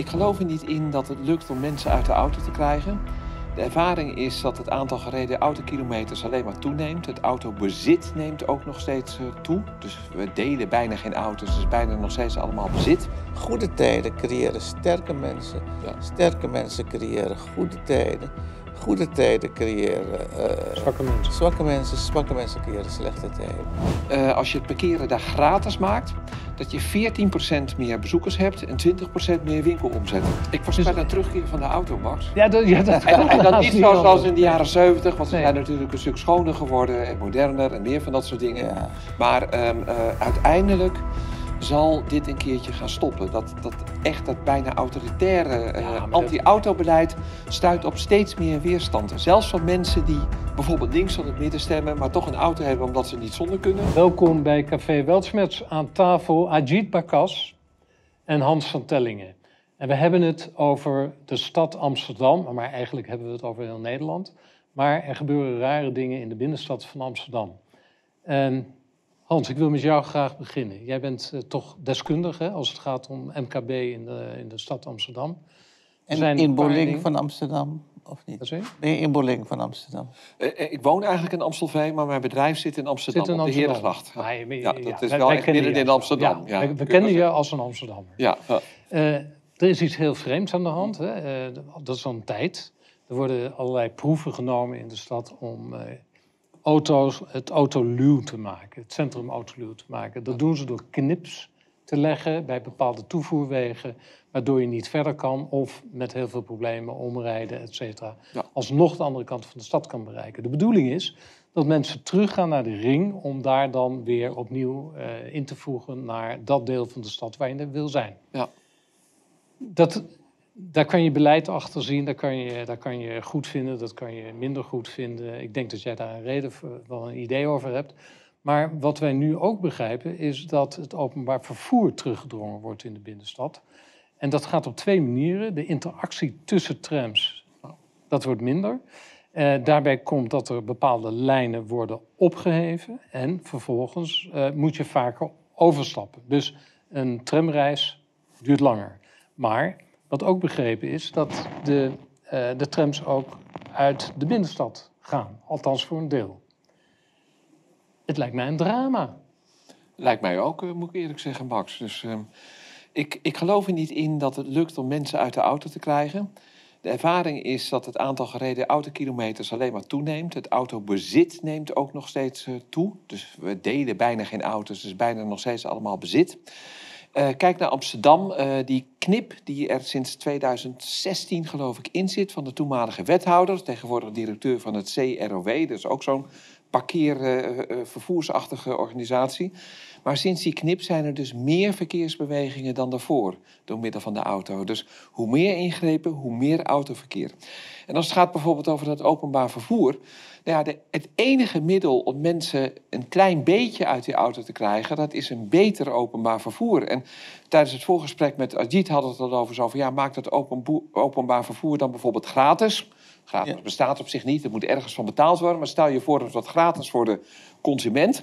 ik geloof er niet in dat het lukt om mensen uit de auto te krijgen. De ervaring is dat het aantal gereden autokilometers alleen maar toeneemt. Het autobezit neemt ook nog steeds eh, toe. Dus we delen bijna geen auto's, dus bijna nog steeds allemaal bezit. Goede tijden creëren sterke mensen. Ja. Sterke mensen creëren goede tijden. Goede tijden creëren eh, Zwakke mensen. zwakke mensen. Zwakke mensen creëren slechte tijden. Eh, als je het parkeren daar gratis maakt, dat je 14% meer bezoekers hebt en 20% meer winkelomzet. Ik was Dus- bij de terugkeer van de auto, Max. Ja, dat, ja, dat En, haast niet zoals, anders. in de jaren 70, want ze Nee. zijn natuurlijk een stuk schoner geworden en moderner en meer van dat soort dingen. Ja. Maar ehm, eh, uiteindelijk zal dit een keertje gaan stoppen. Dat, dat echt dat bijna autoritaire eh, Ja, dat- anti-autobeleid stuit op steeds meer weerstand. Zelfs van mensen die bijvoorbeeld links van het midden stemmen, maar toch een auto hebben omdat ze niet zonder kunnen. Welkom bij Café Weltschmerz aan tafel Ajit Bakas en Hans van Tellingen. En we hebben het over de stad Amsterdam, maar eigenlijk hebben we het over heel Nederland. Maar er gebeuren rare dingen in de binnenstad van Amsterdam. En Hans, ik wil met jou graag beginnen. Jij bent eh, toch deskundige als het gaat om MKB in de, in de stad Amsterdam. Er En inboorling dingen- van Amsterdam, of niet? Ben je inboorling van Amsterdam? Eh, eh, ik woon eigenlijk in Amstelveen, maar mijn bedrijf zit in Amsterdam, Zit in op de. Herengracht. Ja, dat is wij- wel wij echt midden in Amsterdam. Ja, we, kennen je als een Amsterdammer. Ja, ja. Eh, er is iets heel vreemds aan de hand. Hè? Eh, dat is al een tijd. Er worden allerlei proeven genomen in de stad om eh, auto's, het autoluw te maken, het centrum autoluw te maken. Dat doen ze door knips te leggen bij bepaalde toevoerwegen, waardoor je niet verder kan of met heel veel problemen omrijden, et cetera. Ja. Alsnog de andere kant van de stad kan bereiken. De bedoeling is dat mensen teruggaan naar de ring om daar dan weer opnieuw eh, in te voegen naar dat deel van de stad waar je wil zijn. Ja. Dat, daar kan je beleid achter zien, daar kan, je, daar kan je goed vinden, dat kan je minder goed vinden. Ik denk dat jij daar een reden voor, wel een idee over hebt. Maar wat wij nu ook begrijpen is dat het openbaar vervoer teruggedrongen wordt in de binnenstad. En dat gaat op twee manieren. De interactie tussen trams, dat wordt minder. Eh, daarbij komt dat er bepaalde lijnen worden opgeheven. En vervolgens eh, moet je vaker overstappen. Dus een tramreis duurt langer. Maar wat ook begrepen is, dat de, eh, de trams ook uit de binnenstad gaan. Althans voor een deel. Het lijkt mij een drama. Lijkt mij ook, eh, moet ik eerlijk zeggen, Max. Dus ehm, ik, ik geloof er niet in dat het lukt om mensen uit de auto te krijgen. De ervaring is dat het aantal gereden autokilometers alleen maar toeneemt. Het autobezit neemt ook nog steeds eh, toe. Dus we delen bijna geen auto's, dus bijna nog steeds allemaal bezit. Eh, kijk naar Amsterdam. eh, die knip die er sinds 2016 geloof ik in zit van de toenmalige wethouder, tegenwoordig directeur van het CROW, dat is ook zo'n parkeer eh, eh, vervoersachtige organisatie. Maar sinds die knip zijn er dus meer verkeersbewegingen dan daarvoor door middel van de auto. Dus hoe meer ingrepen, hoe meer autoverkeer. En als het gaat bijvoorbeeld over dat openbaar vervoer. Nou ja, de, het enige middel om mensen een klein beetje uit die auto te krijgen, dat is een beter openbaar vervoer. En tijdens het voorgesprek met Ajit hadden we het al over zo van ja, maak dat openboe- openbaar vervoer dan bijvoorbeeld gratis. Gratis Ja. bestaat op zich niet, er moet ergens van betaald worden. Maar stel je voor dat dat gratis voor de consument.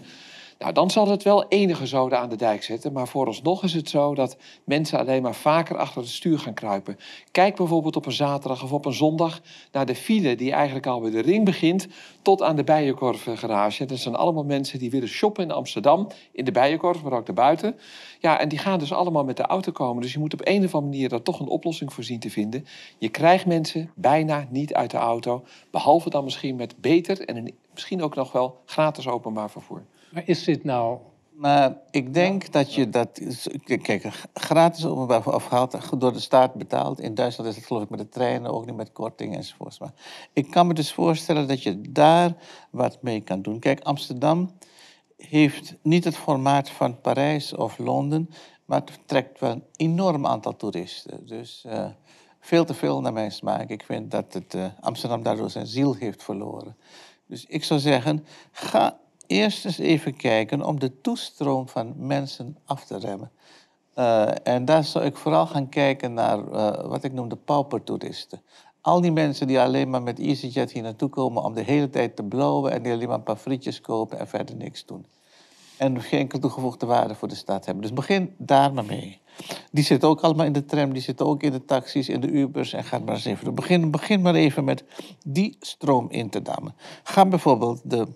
Nou, dan zal het wel enige zoden aan de dijk zetten. Maar vooralsnog is het zo dat mensen alleen maar vaker achter het stuur gaan kruipen. Kijk bijvoorbeeld op een zaterdag of op een zondag naar de file die eigenlijk al bij de ring begint tot aan de Bijenkorf-garage. Dat zijn allemaal mensen die willen shoppen in Amsterdam, in de Bijenkorf, maar ook daarbuiten. Ja, en die gaan dus allemaal met de auto komen. Dus je moet op een of andere manier daar toch een oplossing voor zien te vinden. Je krijgt mensen bijna niet uit de auto, behalve dan misschien met beter en een, misschien ook nog wel gratis openbaar vervoer. Maar is dit nou... Maar ik denk dat je dat... Kijk, gratis openbaar of door de staat betaald. In Duitsland is het geloof ik met de treinen, ook niet met korting enzovoorts. Maar ik kan me dus voorstellen dat je daar wat mee kan doen. Kijk, Amsterdam heeft niet het formaat van Parijs of Londen... maar het trekt wel een enorm aantal toeristen. Dus eh, veel te veel naar mijn smaak. Ik vind dat het, eh, Amsterdam daardoor zijn ziel heeft verloren. Dus ik zou zeggen, ga eerst eens even kijken om de toestroom van mensen af te remmen. Eh, en daar zou ik vooral gaan kijken naar eh, wat ik noem de paupertoeristen. Al die mensen die alleen maar met EasyJet hier naartoe komen om de hele tijd te blowen en die alleen maar een paar frietjes kopen en verder niks doen. En geen enkele toegevoegde waarde voor de stad hebben. Dus begin daar maar mee. Die zitten ook allemaal in de tram, die zitten ook in de taxis, in de Ubers. En ga maar eens even. Begin, begin maar even met die stroom in te dammen. Ga bijvoorbeeld de,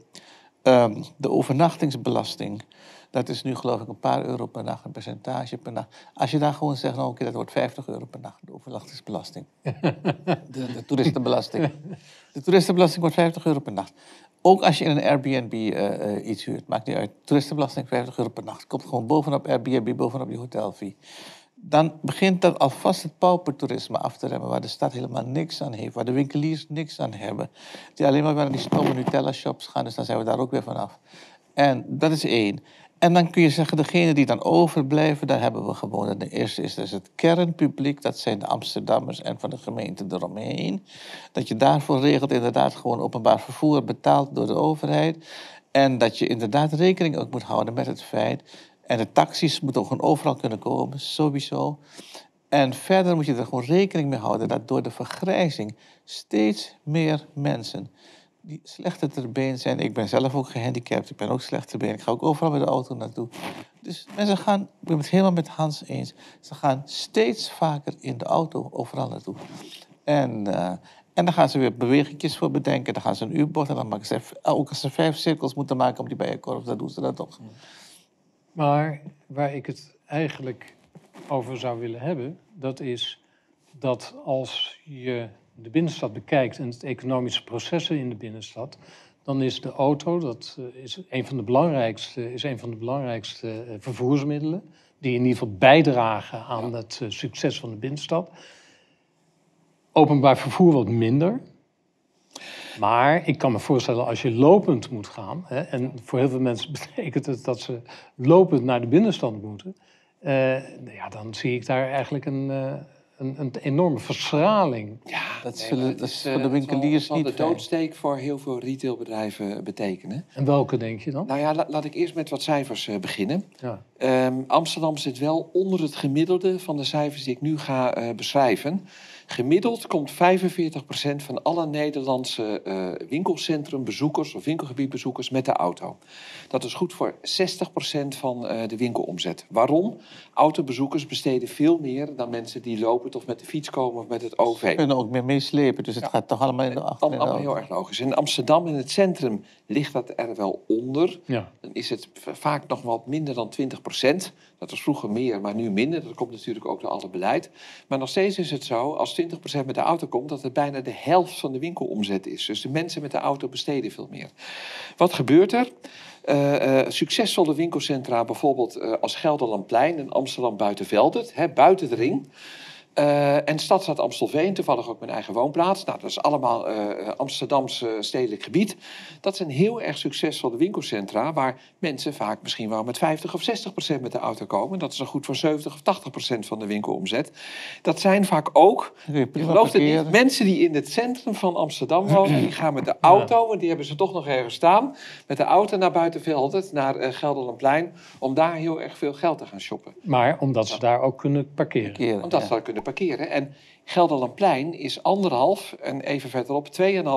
ehm, de overnachtingsbelasting. Dat is nu geloof ik een paar euro per nacht, een percentage per nacht. Als je daar gewoon zegt, nou oké, dat wordt 50 euro per nacht, de overnachtingsbelasting. de, de toeristenbelasting. De toeristenbelasting wordt 50 euro per nacht. Ook als je in een Airbnb eh, eh, iets huurt, maakt niet uit. Toeristenbelasting 50 euro per nacht. Komt gewoon bovenop Airbnb, bovenop die hotelfee. Dan begint dat alvast het paupertoerisme af te remmen, waar de stad helemaal niks aan heeft, waar de winkeliers niks aan hebben. Die alleen maar naar die stomme Nutella-shops gaan, dus dan zijn we daar ook weer vanaf. En dat is één. En dan kun je zeggen, degene die dan overblijven, daar hebben we gewoon. De eerste is dus het kernpubliek, dat zijn de Amsterdammers en van de gemeente eromheen. Dat je daarvoor regelt inderdaad gewoon openbaar vervoer betaald door de overheid. En dat je inderdaad rekening ook moet houden met het feit. En de taxis moeten gewoon overal kunnen komen, sowieso. En verder moet je er gewoon rekening mee houden dat door de vergrijzing steeds meer mensen die slechter ter been zijn. Ik ben zelf ook gehandicapt, ik ben ook slecht ter been. Ik ga ook overal met de auto naartoe. Dus mensen gaan, ik ben het helemaal met Hans eens, ze gaan steeds vaker in de auto overal naartoe. En, uh, en dan gaan ze weer bewegingjes voor bedenken. Dan gaan ze een U-bocht en dan maken ze, ook als ze vijf cirkels moeten maken op die bijenkorf, dan doen ze dat toch. Maar waar ik het eigenlijk over zou willen hebben, dat is dat als je de binnenstad bekijkt en het economische processen in de binnenstad, dan is de auto dat eh, is een van de belangrijkste, is een van de belangrijkste eh, vervoersmiddelen. Die in ieder geval bijdragen aan het eh, succes van de binnenstad. Openbaar vervoer wat minder. Maar ik kan me voorstellen, als je lopend moet gaan, hè, en voor heel veel mensen betekent het dat ze lopend naar de binnenstad moeten, ja, dan zie ik daar eigenlijk een, een, een enorme verschraling. Ja, dat, zullen, dat is voor de winkeliers zal, niet de doodsteek voor heel veel retailbedrijven betekenen. En welke denk je dan? Nou ja, laat ik eerst met wat cijfers uh, beginnen. Ja. Um, Amsterdam zit wel onder het gemiddelde van de cijfers die ik nu ga uh, beschrijven. Gemiddeld komt 45% van alle Nederlandse uh, winkelcentrumbezoekers of winkelgebiedbezoekers met de auto. Dat is goed voor 60% van uh, de winkelomzet. Waarom? Autobezoekers besteden veel meer dan mensen die lopen of met de fiets komen of met het OV. Ze kunnen ook meer meeslepen, dus het ja. gaat toch allemaal in de achter. Allemaal heel erg logisch. In Amsterdam in het centrum ligt dat er wel onder. Ja. Dan is het vaak nog wat minder dan 20%. Dat was vroeger meer, maar nu minder. Dat komt natuurlijk ook door alle beleid. Maar nog steeds is het zo, als 20% met de auto komt, dat het bijna de helft van de winkelomzet is. Dus de mensen met de auto besteden veel meer. Wat gebeurt er? Uh, uh, succesvolle winkelcentra, bijvoorbeeld uh, als Gelderlandplein en Amsterdam Buitenveldert, buiten de ring. Uh, en Stadstad Amstelveen, toevallig ook mijn eigen woonplaats. Nou, dat is allemaal uh, Amsterdams uh, stedelijk gebied. Dat zijn heel erg succesvolle winkelcentra... waar mensen vaak misschien wel met 50 of 60 procent met de auto komen. Dat is dan goed voor 70 of 80 procent van de winkelomzet. Dat zijn vaak ook, je gelooft het niet, mensen die in het centrum van Amsterdam wonen... die gaan met de auto, want die hebben ze toch nog ergens staan... met de auto naar Buitenveldert, naar Gelderlandplein... om daar heel erg veel geld te gaan shoppen. Maar omdat ze daar ook kunnen parkeren. parkeren omdat ja. ze daar kunnen parkeren. En Gelderlandplein is anderhalf en even verderop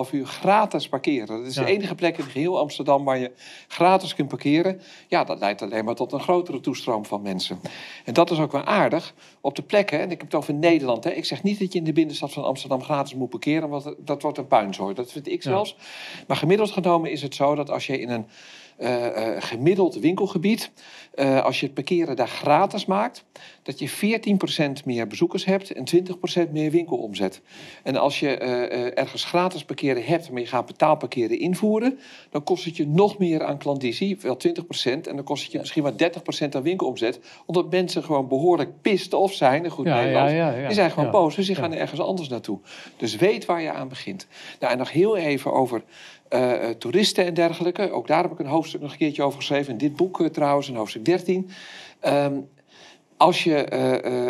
2,5 uur gratis parkeren. Dat is ja. de enige plek in geheel Amsterdam waar je gratis kunt parkeren. Ja, dat leidt alleen maar tot een grotere toestroom van mensen. En dat is ook wel aardig op de plekken, en ik heb het over Nederland. Hè. Ik zeg niet dat je in de binnenstad van Amsterdam gratis moet parkeren, want dat wordt een puinzooi. Dat vind ik zelfs. Ja. Maar gemiddeld genomen is het zo dat als je in een gemiddeld winkelgebied, uh, als je het parkeren daar gratis maakt, dat je 14% meer bezoekers hebt en 20% meer winkelomzet. En als je ergens gratis parkeren hebt, maar je gaat betaalparkeren invoeren, dan kost het je nog meer aan klandizie, wel 20%, en dan kost het je misschien maar 30% aan winkelomzet, omdat mensen gewoon behoorlijk pissed off zijn, een goed ja, Nederlands. Ja, ja, die zijn gewoon boos, dus die gaan er ergens anders naartoe. Dus weet waar je aan begint. Nou, en nog heel even over uh, toeristen en dergelijke. Ook daar heb ik een hoofdstuk nog een keertje over geschreven. In dit boek uh, trouwens, in hoofdstuk 13. Um, als, je,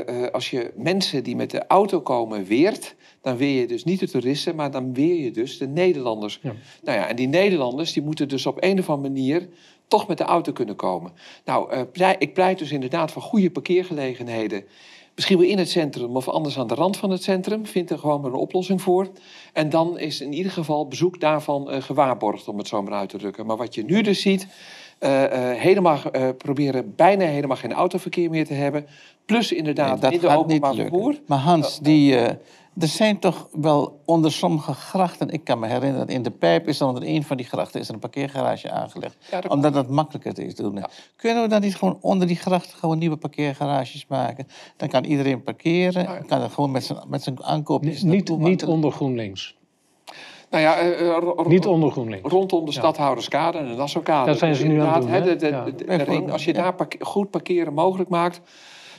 uh, als je mensen die met de auto komen weert, dan weer je dus niet de toeristen, maar dan weer je dus de Nederlanders. Ja. Nou ja, en die Nederlanders die moeten dus op een of andere manier toch met de auto kunnen komen. Nou, ik pleit dus inderdaad voor goede parkeergelegenheden. Misschien wel in het centrum of anders aan de rand van het centrum. Vind er gewoon maar een oplossing voor. En dan is in ieder geval bezoek daarvan uh, gewaarborgd, om het zo maar uit te drukken. Maar wat je nu dus ziet, eh, eh, helemaal, eh, proberen bijna helemaal geen autoverkeer meer te hebben. Plus inderdaad Nee, dat gaat niet openbaar vervoer. Maar Hans, die, eh, er zijn toch wel onder sommige grachten... Ik kan me herinneren dat in de Pijp is er onder een van die grachten... is er een parkeergarage aangelegd. Ja, dat omdat dat makkelijker is te doen. Ja. Kunnen we dan niet gewoon onder die grachten... gewoon nieuwe parkeergarages maken? Dan kan iedereen parkeren. Ja. Kan er gewoon met zijn, met zijn aankoopjes Niet, niet onder GroenLinks. Nou ja, eh, eh, Niet onder GroenLinks. rondom de stadhouderskade en de Nassaukade. Daar zijn ze nu aan het doen, hè, de, hè? de, Ja. de- de Bijvoorbeeld, ring, als je daar parke- goed parkeren mogelijk maakt...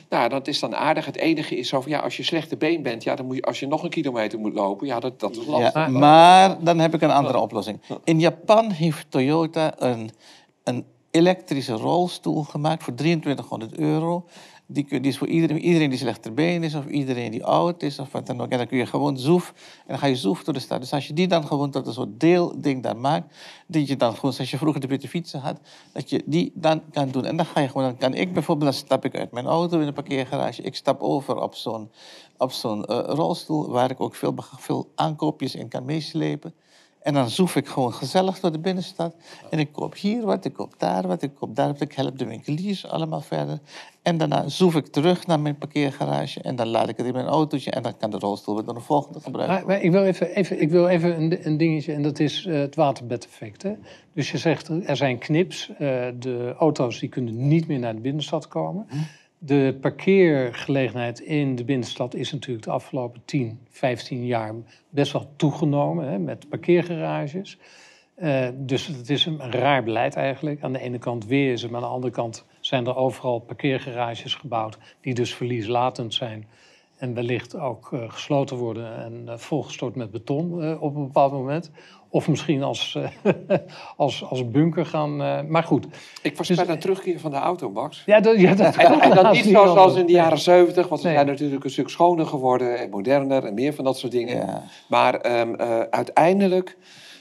Nou, dat is dan aardig. Het enige is zo van, ja, als je slechte been bent... Ja, dan moet je, als je nog een kilometer moet lopen, ja, dat, dat is lastig. Ja, Maar- maar dan heb ik een andere oplossing. In Japan heeft Toyota een, een elektrische rolstoel gemaakt voor 2300 euro. Die, die is voor iedereen, iedereen die slechter been is, of iedereen die oud is, of wat dan ook. En dan kun je gewoon zoef, en dan ga je zoef door de stad. Dus als je die dan gewoon tot een soort deelding daar maakt, dat je dan gewoon, zoals je vroeger de witte fietsen had, dat je die dan kan doen. En dan ga je gewoon, dan kan ik bijvoorbeeld, dan stap ik uit mijn auto in de parkeergarage, ik stap over op zo'n op zo'n eh, rolstoel, waar ik ook veel, veel aankoopjes in kan meeslepen. En dan zoef ik gewoon gezellig door de binnenstad. En ik koop hier wat, ik koop daar wat, ik koop daar wat. Ik help de winkeliers allemaal verder. En daarna zoef ik terug naar mijn parkeergarage. En dan laat ik het in mijn autootje. En dan kan de rolstoel weer door de volgende gebruiken. Maar, maar ik wil even, even, ik wil even een, een dingetje, en dat is eh, het waterbedeffect. Hè? Dus je zegt, er zijn knips. eh, de auto's die kunnen niet meer naar de binnenstad komen. De parkeergelegenheid in de binnenstad is natuurlijk de afgelopen 10, 15 jaar best wel toegenomen hè, met parkeergarages. Eh, dus het is een raar beleid eigenlijk. Aan de ene kant weer ze, maar aan de andere kant zijn er overal parkeergarages gebouwd die dus verlieslatend zijn. En wellicht ook eh, gesloten worden en eh, volgestort met beton op een bepaald moment. Of misschien als, eh, als, als bunker gaan. eh, maar goed. Ik voorspel Dus- een terugkeer van de auto, Max. Ja, dat, ja, dat En, en dan haast niet zoals anders. in de jaren zeventig, want ze Nee. zijn natuurlijk een stuk schoner geworden en moderner en meer van dat soort dingen. Ja. Maar ehm, eh, uiteindelijk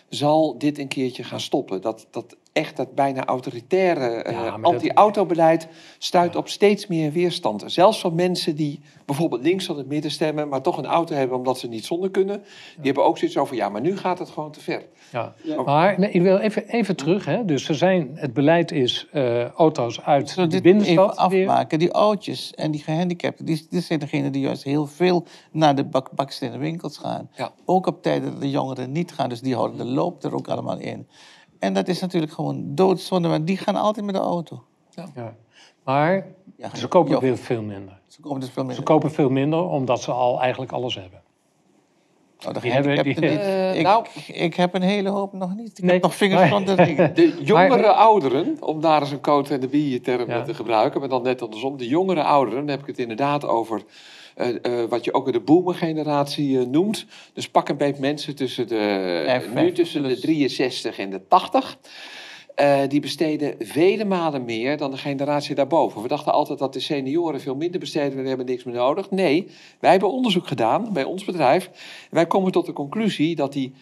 zal dit een keertje gaan stoppen. Dat, dat echt dat bijna autoritaire eh, Ja, dat- anti-autobeleid stuit op steeds meer weerstand. Zelfs van mensen die bijvoorbeeld links van het midden stemmen, maar toch een auto hebben omdat ze niet zonder kunnen. Die hebben ook zoiets over, ja, maar nu gaat het gewoon te ver. Ja. Maar nee, ik wil even, even terug. Hè. Dus er zijn, het beleid is eh, auto's uit Zullen de binnenstad even weer. afmaken? Die oudjes en die gehandicapten, die, die zijn degenen die juist heel veel naar de bak, bakstenen winkels gaan. Ja. Ook op tijden dat de jongeren niet gaan, dus die houden de loop er ook allemaal in. En dat is natuurlijk gewoon doodzonde, want die gaan altijd met de auto. Ja. Maar Ja, ze kopen weer veel minder. Ze komen dus veel meer. Ze kopen veel minder omdat ze al eigenlijk alles hebben. Oh, de die hebben- die- gehandicapten niet. Ik, nou. ik heb een hele hoop nog niet. Ik Nee, heb nog vingers maar- van de ringen. De jongere Maar- ouderen, om daar eens een coat en de bier term Ja. te gebruiken, maar dan net andersom. De jongere ouderen, dan heb ik het inderdaad over eh, eh, wat je ook de boomer-generatie eh, noemt. Dus pak een beetje mensen tussen de, nu tussen de plus. 63 en de 80. Eh, die besteden vele malen meer dan de generatie daarboven. We dachten altijd dat de senioren veel minder besteden, we hebben niks meer nodig. Nee, wij hebben onderzoek gedaan bij ons bedrijf. Wij komen tot de conclusie dat die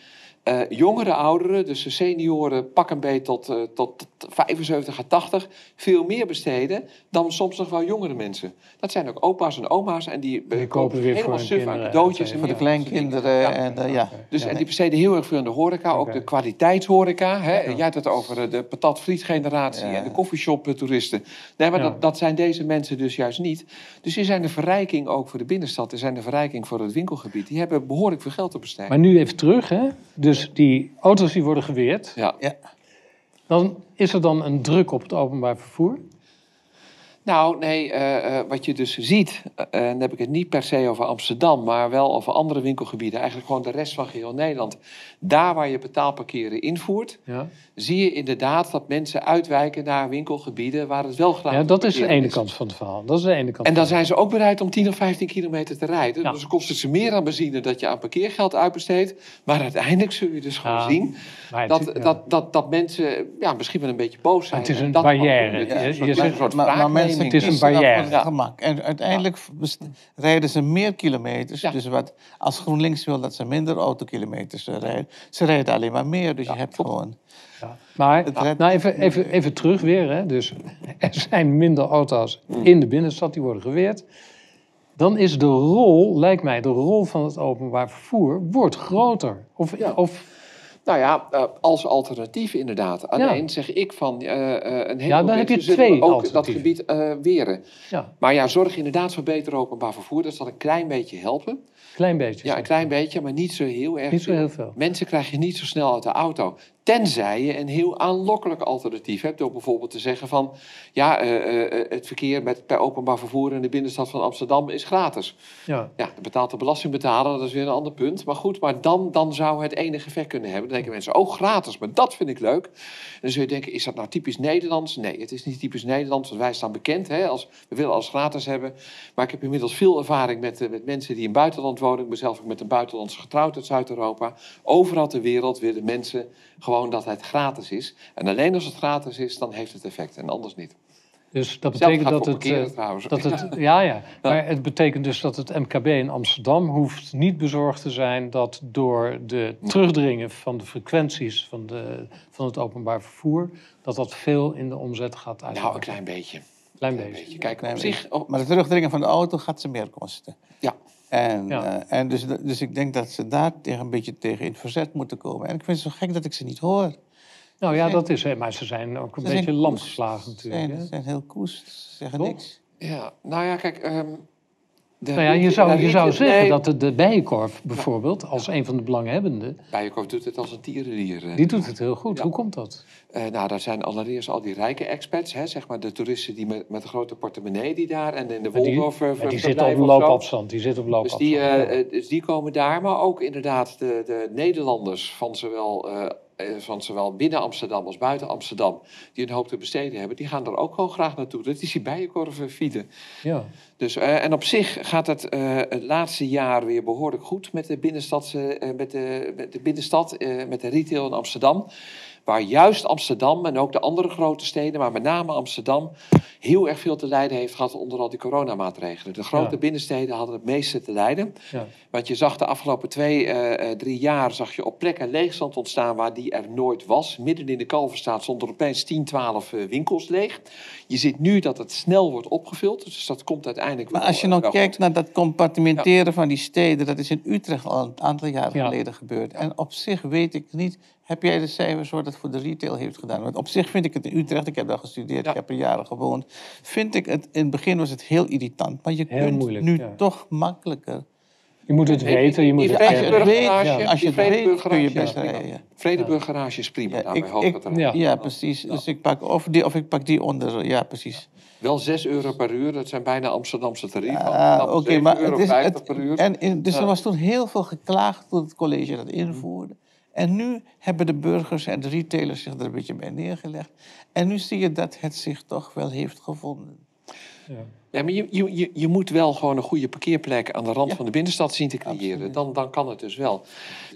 eh, jongere ouderen, dus de senioren, pak een beetje tot, eh, tot, tot 75 à 80, veel meer besteden dan soms nog wel jongere mensen. Dat zijn ook opa's en oma's en die, eh, Die kopen weer helemaal voor hun suf aan kinderen, cadeautjes. en Voor de kleinkinderen Ja. en eh, ja. Dus, Ja. En die besteden heel erg veel in de horeca, ook de kwaliteitshoreca. Hè? Jij had het over de patat-friet-generatie Ja. en de koffieshop-toeristen. Nee, maar Ja. dat, dat zijn deze mensen dus juist niet. Dus die zijn een verrijking ook voor de binnenstad. Die zijn een verrijking voor het winkelgebied. Die hebben behoorlijk veel geld te besteden. Maar nu even terug. Hè. Dus die auto's die worden geweerd. Ja. Ja. Dan is er dan een druk op het openbaar vervoer. Nou, nee, eh, eh, wat je dus ziet, eh, en dan heb ik het niet per se over Amsterdam, maar wel over andere winkelgebieden, eigenlijk gewoon de rest van geheel Nederland. Daar waar je betaalparkeren invoert, Ja. zie je inderdaad dat mensen uitwijken naar winkelgebieden waar het wel gratis ja, dat is de ene kant van het verhaal. Dat is de ene kant. En dan zijn ze ook bereid om 10 of 15 kilometer te rijden. Ja. Dus kost het ze meer aan benzine dat je aan parkeergeld uitbesteedt. Maar uiteindelijk zul je dus gewoon Ja, zien dat, dat, dat, dat mensen ja, misschien wel een beetje boos zijn. Het is En een dat barrière. Het is Je- soort, zegt- een soort Maar, maar mensen Het is een barrière. Ja. gemak. En uiteindelijk rijden ze meer kilometers. Ja. Dus wat, als GroenLinks wil dat ze minder autokilometers eh, rijden, ze rijden alleen maar meer. Dus je hebt gewoon. Maar nou even, even, even terug weer. Hè. Dus er zijn minder auto's in de binnenstad die worden geweerd. Dan is de rol, lijkt mij, de rol van het openbaar vervoer wordt groter. Of, of Nou ja, eh, als alternatief inderdaad. Alleen zeg ik van eh, eh, een heleboel Ja, dan heb je twee ook dat gebied eh, weren. Ja, Maar ja, zorg inderdaad voor beter openbaar vervoer. Dat zal een klein beetje helpen. klein beetje. Ja, een klein beetje, maar niet zo heel erg Niet zo heel veel. Mensen krijg je niet zo snel uit de auto. Tenzij je een heel aanlokkelijk alternatief hebt. Door bijvoorbeeld te zeggen van... ja, eh, eh, het verkeer met, per openbaar vervoer in de binnenstad van Amsterdam is gratis. Ja. Ja, betaalt de belastingbetaler, dat is weer een ander punt. Maar goed, maar dan, dan zou het enige effect kunnen hebben. Dan denken mensen, oh gratis, maar dat vind ik leuk. En dan zul je denken, is dat nou typisch Nederlands? Nee, het is niet typisch Nederlands, want wij staan bekend. Hè, als, we willen alles gratis hebben. Maar ik heb inmiddels veel ervaring met, eh, met mensen die in het buitenland wonen. Ik ben zelf ook met een buitenlandse getrouwd uit Zuid-Europa. Overal ter wereld willen mensen gewoon dat het gratis is. En alleen als het gratis is, dan heeft het effect en anders niet. Dus dat betekent dat het, eh, dat het... Ja, ja. Maar het betekent dus dat het MKB in Amsterdam hoeft niet bezorgd te zijn... dat door de terugdringen van de frequenties van, de, van het openbaar vervoer... dat dat veel in de omzet gaat uit. Nou, een klein beetje. Klein Een beetje. Kijk, Klein op zich... oh, Maar het terugdringen van de auto gaat ze meer kosten. Ja. En, Ja. eh, en dus, dus ik denk dat ze daar tegen een beetje tegen in verzet moeten komen. En ik vind het zo gek dat ik ze niet hoor. Nou ja, dat is... hè, Maar ze zijn ook een beetje lam koest. geslagen Ze natuurlijk. ze zijn heel koest, ze zeggen Toch? niks. Ja, nou ja, kijk. ehm, Nou ja, je zou, je zou zeggen nee, dat de, de Bijenkorf bijvoorbeeld, als een van de belanghebbenden, Bijenkorf doet het als een tierenlier. eh. die doet het heel goed. Ja. Hoe komt dat? Eh, nou, daar zijn allereerst al die rijke expats, hè, zeg maar de toeristen die met, met een grote portemonnee die daar en in de Maar die, Waldorf eh, die zitten op loopafstand. Die zitten op Dus loopafstand. die, dus die komen daar, maar ook inderdaad de, de Nederlanders van zowel, van zowel binnen Amsterdam als buiten Amsterdam, die een hoop te besteden hebben, die gaan er ook gewoon graag naartoe. Dat is die bijenkorven fieden. ja. Dus, eh, en op zich gaat het eh, het laatste jaar weer behoorlijk goed met de, binnenstadse, eh, met de, met de binnenstad, eh, met de retail in Amsterdam. Waar juist Amsterdam en ook de andere grote steden, maar met name Amsterdam, heel erg veel te lijden heeft gehad onder al die coronamaatregelen. De grote Ja. binnensteden hadden het meeste te lijden. Ja. Want je zag de afgelopen twee, eh, eh, drie jaar zag je op plekken leegstand ontstaan waar die er nooit was. Midden in de Kalverstraat stonden er opeens 10, 12 eh, winkels leeg. Je ziet nu dat het snel wordt opgevuld, dus dat komt uiteindelijk Maar wel, als je nou kijkt naar dat compartimenteren van die steden, dat is in Utrecht al een aantal jaren Ja. geleden gebeurd. En op zich weet ik niet, heb jij de cijfers wat het voor de retail heeft gedaan? Want op zich vind ik het in Utrecht, ik heb daar gestudeerd, Ja. ik heb er jaren gewoond, vind ik het, in het begin was het heel irritant. Maar je Heel kunt moeilijk, nu ja. toch makkelijker. Je moet het weten, je moet het Als je het weet, als je het weet, kun je best rijden. Vredeburg garage is prima, Ja, daarbij ik- het Ja. Ja, precies. Dus ik pak of die, of ik pak die onder. Ja, precies. Wel 6 euro per uur, dat zijn bijna Amsterdamse tarieven. Ah, Oké, 7,50 maar het euro is. Het, per uur. en in, dus Ja. er was toen heel veel geklaagd toen het college dat invoerde. En nu hebben de burgers en de retailers zich er een beetje bij neergelegd. En nu zie je dat het zich toch wel heeft gevonden. Ja. Ja, maar je, je, je, moet wel gewoon een goede parkeerplek aan de rand Ja. van de binnenstad zien te creëren. Dan, dan kan het dus wel.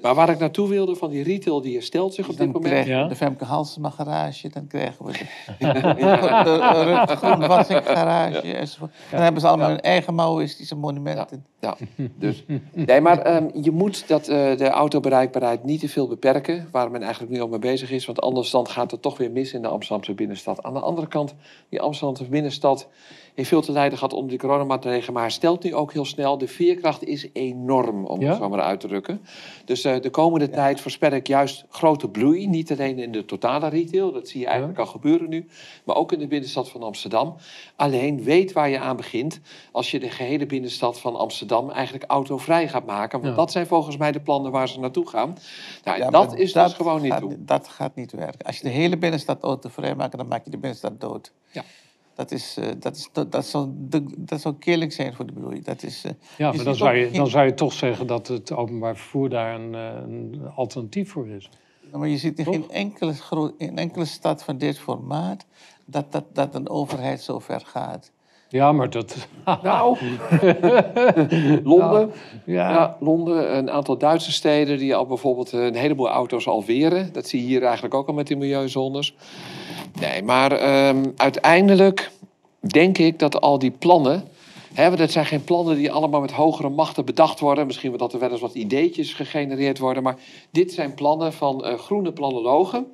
Maar waar ik naartoe wilde van die retail die herstelt zich op dit Dan moment. krijgen we Ja. de Femke Halsema garage, dan krijgen we de, de, de Groen Wassink garage enzovoort. Dan hebben ze allemaal hun eigen Maoïstische monumenten. Ja, dus. Nee, maar ehm, je moet dat, eh, de autobereikbaarheid niet te veel beperken. Waar men eigenlijk nu al mee bezig is. Want anders dan gaat het toch weer mis in de Amsterdamse binnenstad. Aan de andere kant, die Amsterdamse binnenstad heeft veel te lijden gehad onder die coronamaatregelen. Maar herstelt nu ook heel snel. De veerkracht is enorm, om Ja? het zo maar uit te drukken. Dus eh, de komende tijd voorspel ik juist grote bloei. Niet alleen in de totale retail, dat zie je eigenlijk al gebeuren nu. Maar ook in de binnenstad van Amsterdam. Alleen weet waar je aan begint als je de gehele binnenstad van Amsterdam eigenlijk autovrij gaat maken. Want dat zijn volgens mij de plannen waar ze naartoe gaan. Nou, dat is dus gewoon niet toe. Dat gaat niet werken. Als je de hele binnenstad autovrij maakt, dan maak je de binnenstad dood. Ja. Dat, is, eh, dat, is, dat, dat, zal, dat zal killing zijn voor de bloei. Dat is, eh, Ja, maar dan zou, je, dan zou je toch zeggen dat het openbaar vervoer daar een, eh, een alternatief voor is. Maar je ziet in Toch? geen enkele, in enkele stad van dit formaat dat, dat, dat een overheid zo ver gaat. Ja, maar dat... Nou, Londen. Ja, Ja, Londen, een aantal Duitse steden die al bijvoorbeeld een heleboel auto's al weren. Dat zie je hier eigenlijk ook al met die milieuzones. Nee, maar ehm, uiteindelijk denk ik dat al die plannen. Hè, want het zijn geen plannen die allemaal met hogere machten bedacht worden. Misschien dat er wel eens wat ideetjes gegenereerd worden. Maar dit zijn plannen van eh, groene planologen.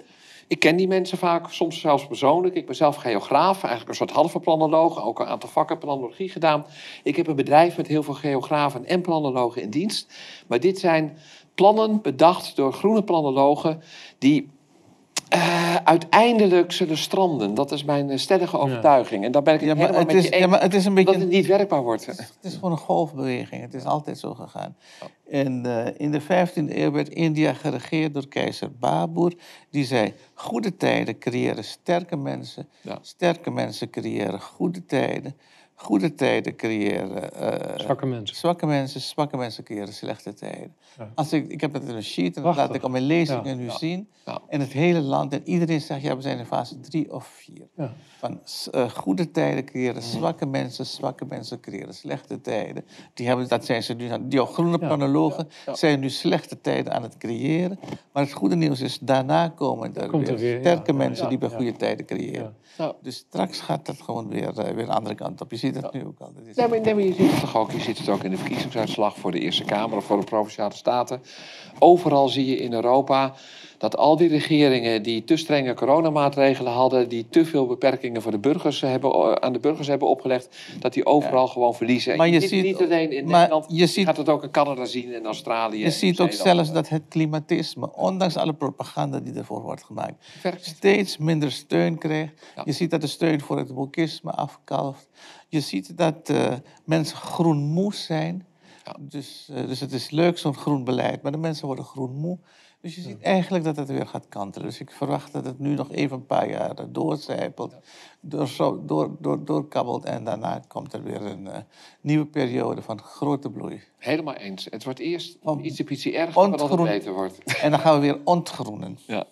Ik ken die mensen vaak, soms zelfs persoonlijk. Ik ben zelf geograaf, eigenlijk een soort halve planoloog. Ook een aantal vakken planologie gedaan. Ik heb een bedrijf met heel veel geografen en planologen in dienst. Maar dit zijn plannen bedacht door groene planologen... die eh, uiteindelijk zullen stranden. Dat is mijn eh, stellige overtuiging. En daar ben ik het Ja, helemaal het met is, je eens. ja, maar het is een Dat beetje... het niet werkbaar wordt. Het is gewoon een golfbeweging. Het is altijd zo gegaan. En eh, in de 15e eeuw werd India geregeerd door keizer Babur. Die zei, goede tijden creëren sterke mensen. Ja. Sterke mensen creëren goede tijden. Goede tijden creëren eh, Zwakke mensen. zwakke mensen. Zwakke mensen creëren slechte tijden. Ja. Als ik, ik heb dat in een sheet en dat laat ik op mijn lezingen Ja. nu Ja. zien. In het hele land. En iedereen zegt, ja, we zijn in fase drie of vier. Ja. Van s- eh, goede tijden creëren zwakke mensen, zwakke mensen creëren slechte tijden. Die, hebben, dat zijn ze nu, die groene planologen zijn nu slechte tijden aan het creëren. Maar het goede nieuws is, daarna komen er Komt weer, er weer, sterke mensen die bij goede tijden creëren. Dus straks gaat dat gewoon weer, eh, weer de andere kant op. Je ziet nu ook al. Dat is- Nee maar, nee, maar je ziet het toch ook. Je ziet het ook in de verkiezingsuitslag voor de Eerste Kamer of voor de Provinciale Staten. Overal zie je in Europa dat al die regeringen die te strenge coronamaatregelen hadden, die te veel beperkingen voor de burgers hebben, eh, aan de burgers hebben opgelegd, dat die overal gewoon verliezen. En Maar je ziet het ziet niet alleen in maar Nederland, je ziet- gaat het ook in Canada zien en Australië. Je en ziet ook zelfs dat het klimatisme, ondanks alle propaganda die ervoor wordt gemaakt, steeds minder steun krijgt. Ja. Je ziet dat de steun voor het wokisme afkalft. Je ziet dat eh, mensen groenmoe zijn. Ja. Dus, eh, dus het is leuk zo'n groen beleid, maar de mensen worden groenmoe. Dus je ziet eigenlijk dat het weer gaat kantelen. Dus ik verwacht dat het nu nog even een paar jaar eh, doorcijpelt, door, zo- door, door, doorkabbelt en daarna komt er weer een nieuwe periode van grote bloei. Helemaal eens. Het wordt eerst Om- iets ietsje erger, het beter wordt. En dan gaan we weer ontgroenen. Ja.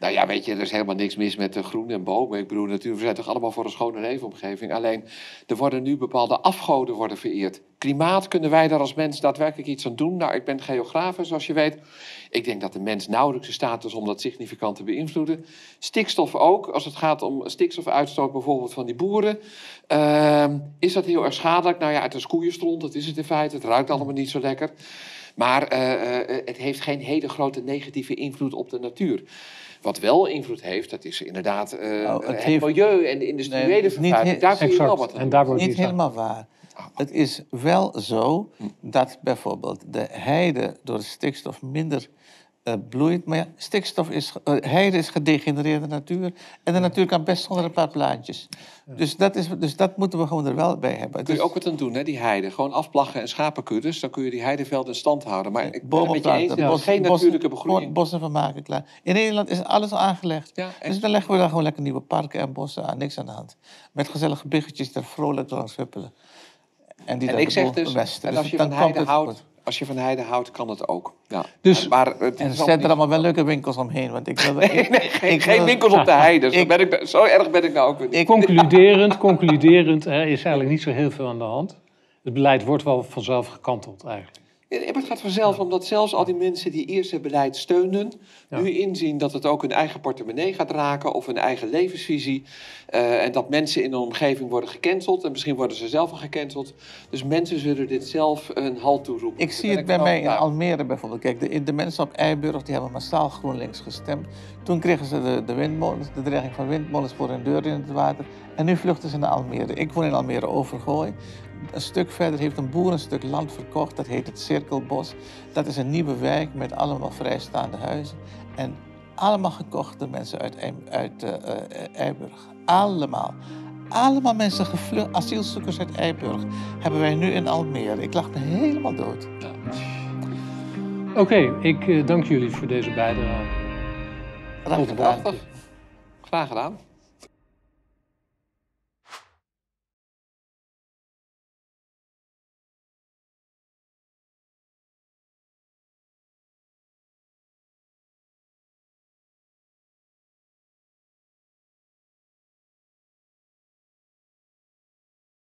Nou ja, weet je, er is helemaal niks mis met de groen en bomen. Ik bedoel, natuurlijk, we zijn toch allemaal voor een schone leefomgeving. Alleen, er worden nu bepaalde afgoden worden vereerd. Klimaat, kunnen wij daar als mens daadwerkelijk iets aan doen? Nou, ik ben geograaf, zoals je weet. Ik denk dat de mens nauwelijks in staat is om dat significant te beïnvloeden. Stikstof ook, als het gaat om stikstofuitstoot bijvoorbeeld van die boeren. Ehm, is dat heel erg schadelijk? Nou ja, het is koeienstront, dat is het in feite. Het ruikt allemaal niet zo lekker. Maar eh, eh, het heeft geen hele grote negatieve invloed op de natuur. Wat wel invloed heeft, dat is inderdaad eh, Nou, het het, heeft- milieu en de industriële Nee, vervuiling. he- Daar kun je wel Exact. wat aan En doen. daar wordt Niet helemaal waar. Het is wel zo dat bijvoorbeeld de heide door de stikstof minder bloeit. Maar ja, stikstof is, eh, heide is gedegenereerde natuur. En de natuur kan best zonder een paar plaatjes. Dus, dat is, dus dat moeten we gewoon er wel bij hebben. Kun je is ook wat aan doen, hè, die heide. Gewoon afplaggen en schapenkuddes. Dan kun je die heidevelden in stand houden. Maar ik ben met je eens, bos- geen natuurlijke begroeiing. Bossen van maken klaar. In Nederland is alles aangelegd. Ja, dus dan leggen we daar gewoon lekker nieuwe parken en bossen aan. Niks aan de hand. Met gezellige biggetjes daar vrolijk langs huppelen. En die En dan ik zeg dus, en Dus als je dan van heide houdt. Als je van heide houdt, kan het ook. Ja. Dus- maar het is En allemaal zet er allemaal wel leuke winkels omheen. Want ik wil, Nee, nee, geen, ik geen wil- winkels op de heide. Zo, Ik- ben ik, zo erg ben ik nou ook weer niet. Concluderend, concluderend, er is eigenlijk niet zo heel veel aan de hand. Het beleid wordt wel vanzelf gekanteld eigenlijk. Het gaat vanzelf, omdat zelfs al die mensen die eerst het beleid steunden, Ja. nu inzien dat het ook hun eigen portemonnee gaat raken of hun eigen levensvisie. eh, en dat mensen in een omgeving worden gecanceld en misschien worden ze zelf al gecanceld. Dus mensen zullen dit zelf een halt toeroepen. Ik zie het bij mij in. Almere bijvoorbeeld. Kijk, de, de mensen op Eiburg die hebben massaal GroenLinks gestemd. Toen kregen ze de, de windmolens, de dreiging van windmolens voor hun deur in het water. En nu vluchten ze naar Almere. Ik woon in Almere Overgooi. Een stuk verder heeft een boer een stuk land verkocht. Dat heet het Cirkelbos. Dat is een nieuwe wijk met allemaal vrijstaande huizen. En allemaal gekocht door mensen uit, uit eh, eh, Eiburg. Allemaal. Allemaal mensen gevlucht, asielzoekers uit Eiburg, hebben wij nu in Almere. Ik lag me helemaal dood. Oké, ik eh, dank jullie voor deze bijdrage. Graag gedaan. Graag gedaan.